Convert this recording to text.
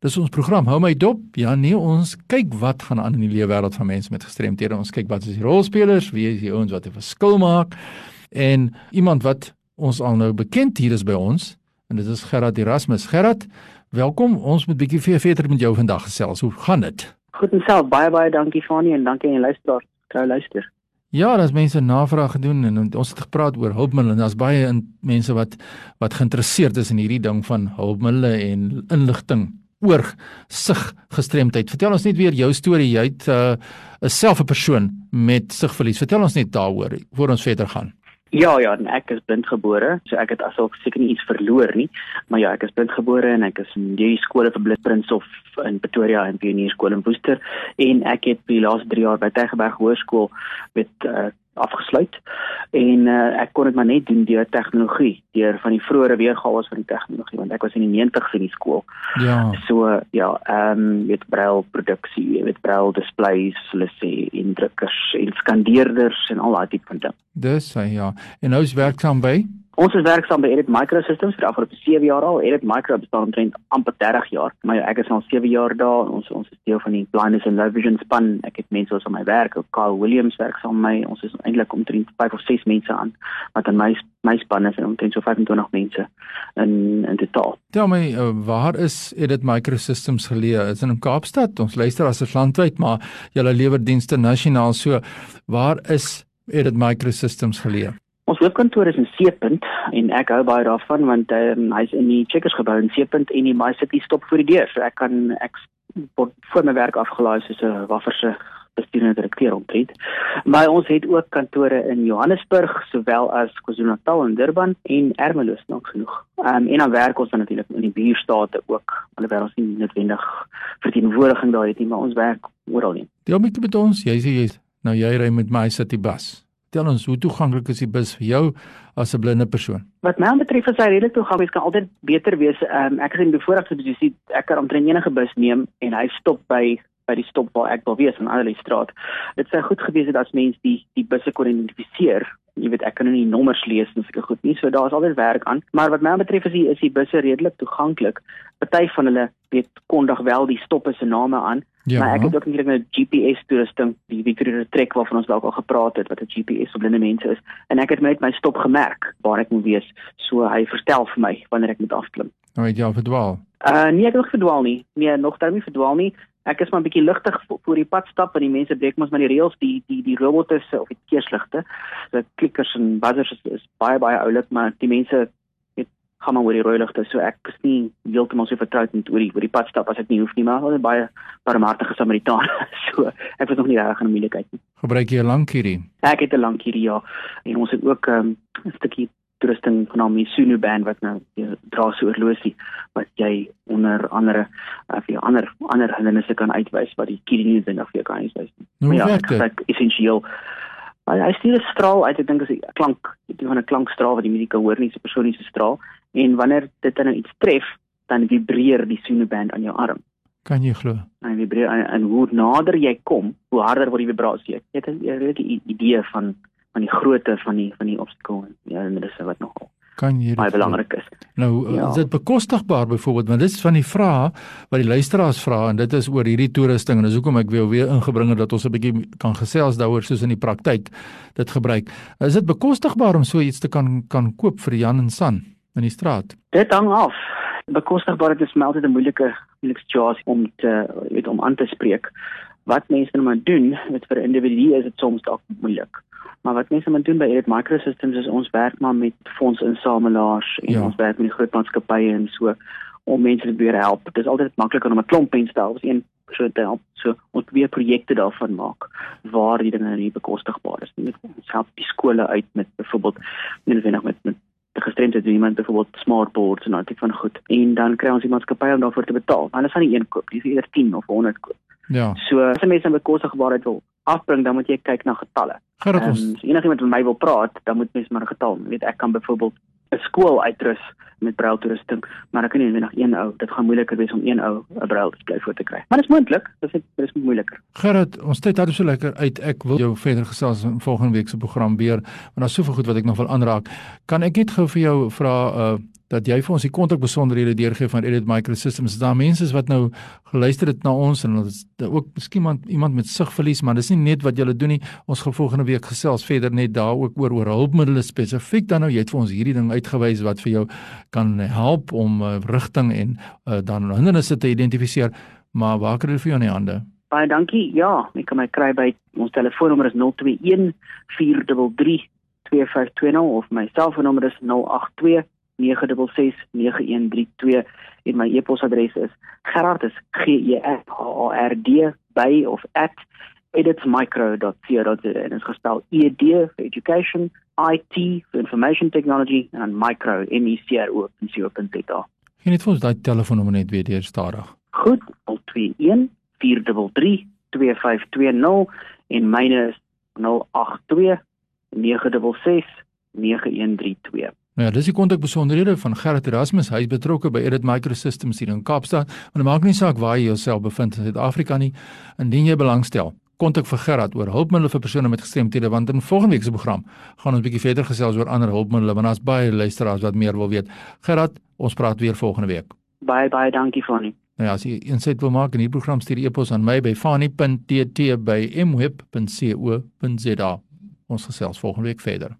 Dis ons program Hou my dop. Ja nee, ons kyk wat gaan aan in die lewe wêreld van mense met gestremthede. Ons kyk wat is die rolspelers, wie is die ouens wat 'n verskil maak en iemand wat ons al nou bekend hier is by ons en dit is Gerard Erasmus. Gerard, welkom. Ons moet bietjie vir verder met jou vandag gesels. Hoe gaan dit? Goed en self. Baie baie dankie Fanie en dankie aan die luisteraars. Trou luister. Ja, daar's mense navraag gedoen en ons het gepraat oor hulpmiddels en daar's baie in, mense wat wat geïnteresseerd is in hierdie ding van hulpmiddels en inligting oor sig gestremdheid. Vertel ons net weer jou storie. Jy het uh, self 'n persoon met sigverlies. Vertel ons net daaroor voor ons verder gaan. Ja ja, ek is blindgebore, so ek het asof seker nie iets verloor nie, maar ja, ek is blindgebore en ek is in die skole vir blindprins of in Pretoria en Pionierskool in Woester en ek het die laaste 3 jaar by Tygerberg Hoërskool met uh, afgesluit en uh, ek kon dit maar net doen deur tegnologie deur van die vroeëre weergawe van die tegnologie want ek was in die 90's in die skool. Ja. So ja, ehm um, met braille produksie, met braille displays, hulle sê indrukkers en skandeerders en al daai tipe van ding. Dis ja. En nou is werksaam by Ons is werksaam by Edit Microsystems vir afgelope 7 jaar al. Edit Micro bestaan omtrent amper 30 jaar. Maar ja, ek is al 7 jaar daar. Ons ons is deel van die Blindness and Low Vision span. Ek het mense wat aan my werk, ook Kyle Williams werk saam met my. Ons is eintlik omtrent 5 of 6 mense aan wat aan my my span is en omtrent so 25 mense in in totaal. Tel my, uh, waar is Edit Microsystems geleë? Is in Kaapstad. Ons luister as 'n landwyd, maar julle lewer dienste nasionaal. So, waar is Edit Microsystems geleë? Ons hoofkantoor is in Seepunt en ek hou baie daarvan want um, hy's in die Checkers gebou in Seepunt en die My City stop voor die deur. So ek kan ek word voor my werk afgelaai soos 'n wafferse bestuurende direkteur omtrent. Maar ons het ook kantore in Johannesburg sowel as KwaZulu-Natal en Durban en Ermelo nog genoeg. Ehm um, en dan werk ons dan natuurlik in die buurstate ook alhoewel ons nie noodwendig verteenwoordiging daar het nie, maar ons werk oral nie. Deel met met ons, jy sê jy's nou jy ry met My City bus. Tel ons hoe toeganklik is die bus vir jou as 'n blinde persoon? Wat my betref is hy redelik toeganklik, kan altyd beter wees. Um, ek is in bevoordeelde posisie, ek kan omtrent enige bus neem en hy stop by by die stop waar ek wil wees in Adelaide straat. Dit sou goed gewees het as mense die die busse kon identifiseer. Jy weet ek kan nou nie nommers lees en sulke goed nie, so daar's altyd werk aan. Maar wat my betref is die is die busse redelik toeganklik. Party van hulle weet kondig wel die stoppe se name aan, Ja. Maar ek het ook natuurlik 'n GPS toerusting, die Victoria Trek waarvan ons dalk al gepraat het wat 'n GPS vir blinde mense is en ek het met my stop gemerk waar ek moet wees, so hy verstel vir my wanneer ek moet afklim. Nou het jy al verdwaal? Uh nee, ek het nog verdwaal nie. Nee, nog daar nie verdwaal nie. Ek is maar 'n bietjie ligtig voor die pad stap want die mense breek mos maar die reëls, die die die robotte of die keersligte. So klikkers en buzzers is, is baie baie oulik, maar die mense gaan maar oor die rooi ligte. So ek is nie heeltemal so vertroud met oor die oor die pad stap as ek nie hoef nie, maar hulle is baie barmhartige Samaritane. So ek was nog nie reg in 'n moeilikheid nie. Gebruik jy 'n lank hierdie? Ek het 'n lank hierdie ja. En ons het ook ehm, 'n um, stukkie toerusting genaamd Misuno band wat nou dra so oorlosie wat jy onder andere of jy ander ander hindernisse kan uitwys wat die nie dan of jy kan uitwys. Nou, ja, ek sê essensieel hy hy stuur 'n straal uit ek dink as 'n klank dit van 'n klankstraal wat die musiek hoor nie so persoonlike straal. En wanneer dit dan nou iets tref dan vibreer die sonoband aan jou arm. Kan jy glo? En vibreer en, en hoe nader jy kom hoe harder word die vibrasie. Jy het 'n regte idee van van die grootte van die van die obstakel ja en dit is wat nogal kan jy baie belangrik is. Nou ja. is dit bekostigbaar byvoorbeeld want dit is van die vrae wat die luisteraars vra en dit is oor hierdie toerusting en dis hoekom ek wil weer ingebring het dat ons 'n bietjie kan gesels daaroor soos in die praktyk dit gebruik. Is dit bekostigbaar om so iets te kan kan koop vir Jan en San in die straat? Dit hang af. Bekostigbaar dit is maar altyd 'n moeilike moeilike situasie om te weet om aan te spreek. Wat mense nou maar doen, met vir 'n individu is dit soms dalk moeilik. Maar wat mense moet doen by Edit Microsystems is ons werk maar met fondsinsamelaars en ja. ons werk met die groot maatskappye en so om mense te probeer help. Dit is altyd makliker om 'n klomp mense te help as een persoon te help. So ons probeer projekte daarvan maak waar die dinge nie bekostigbaar is nie. Ons help die skole uit met byvoorbeeld net wenig met met die gestremdheid doen iemand byvoorbeeld smartboards en altyd van goed en dan kry ons die maatskappy om daarvoor te betaal. Hulle gaan nie een koop, dis eerder 10 of 100 koop. Ja. So as mense met bekostigbaarheid wil afbring, dan moet jy kyk na getalle. Gerrit ons. Um, as enigiemand met my wil praat, dan moet mens maar 'n getal, jy weet ek kan byvoorbeeld 'n skool uitrus met braille toerusting, maar ek kan nie net een ou, dit gaan moeiliker wees om een ou 'n display voor te kry. Maar dit is moontlik, dit is dit is moeiliker. Gerrit, ons tyd het so lekker uit. Ek wil jou verder gesels in volgende week se program weer, want daar's soveel goed wat ek nog wil aanraak. Kan ek net gou vir jou vra uh dat jy vir ons die kontak besonderhede deurgee van Edit Microsystems. Daar mense is wat nou geluister het na ons en ons ook miskien iemand iemand met sigverlies, maar dis nie net wat julle doen nie. Ons gaan volgende week gesels verder net daar ook oor oor hulpmiddels spesifiek dan nou jy het vir ons hierdie ding uitgewys wat vir jou kan help om uh, rigting en uh, dan hindernisse te identifiseer. Maar waar kry jy vir jou in die hande? Baie dankie. Ja, ek kan my kry by ons telefoonnommer is 021 433 2520 of my selfoonnommer is 082 9669132 en my e-posadres is gerard is g e r h a r d by of @editsmicro.co.za en dit is gespel e d vir education i t vir information technology en micro m e c r o.co.za Gee net vir ons daai telefoonnommer net weer deur stadig. Goed, 021 433 2520 en myne is 082 966 9132. Nou ja, dis die kontak besonderhede van Gerrit Erasmus. Hy is betrokke by Edit Microsystems hier in Kaapstad. En dit maak nie saak waar jy jouself bevind in Suid-Afrika nie, indien jy belangstel. Kontak vir Gerrit oor hulpmiddels vir persone met gestremthede want in volgende week se program gaan ons 'n bietjie verder gesels oor ander hulpmiddels want daar's baie luisteraars wat meer wil weet. Gerrit, ons praat weer volgende week. Baie baie dankie Fanny. Nou ja, as jy inset wil maak in hierdie program stuur e-pos aan my by fanny.tt@mweb.co.za. Ons gesels volgende week verder.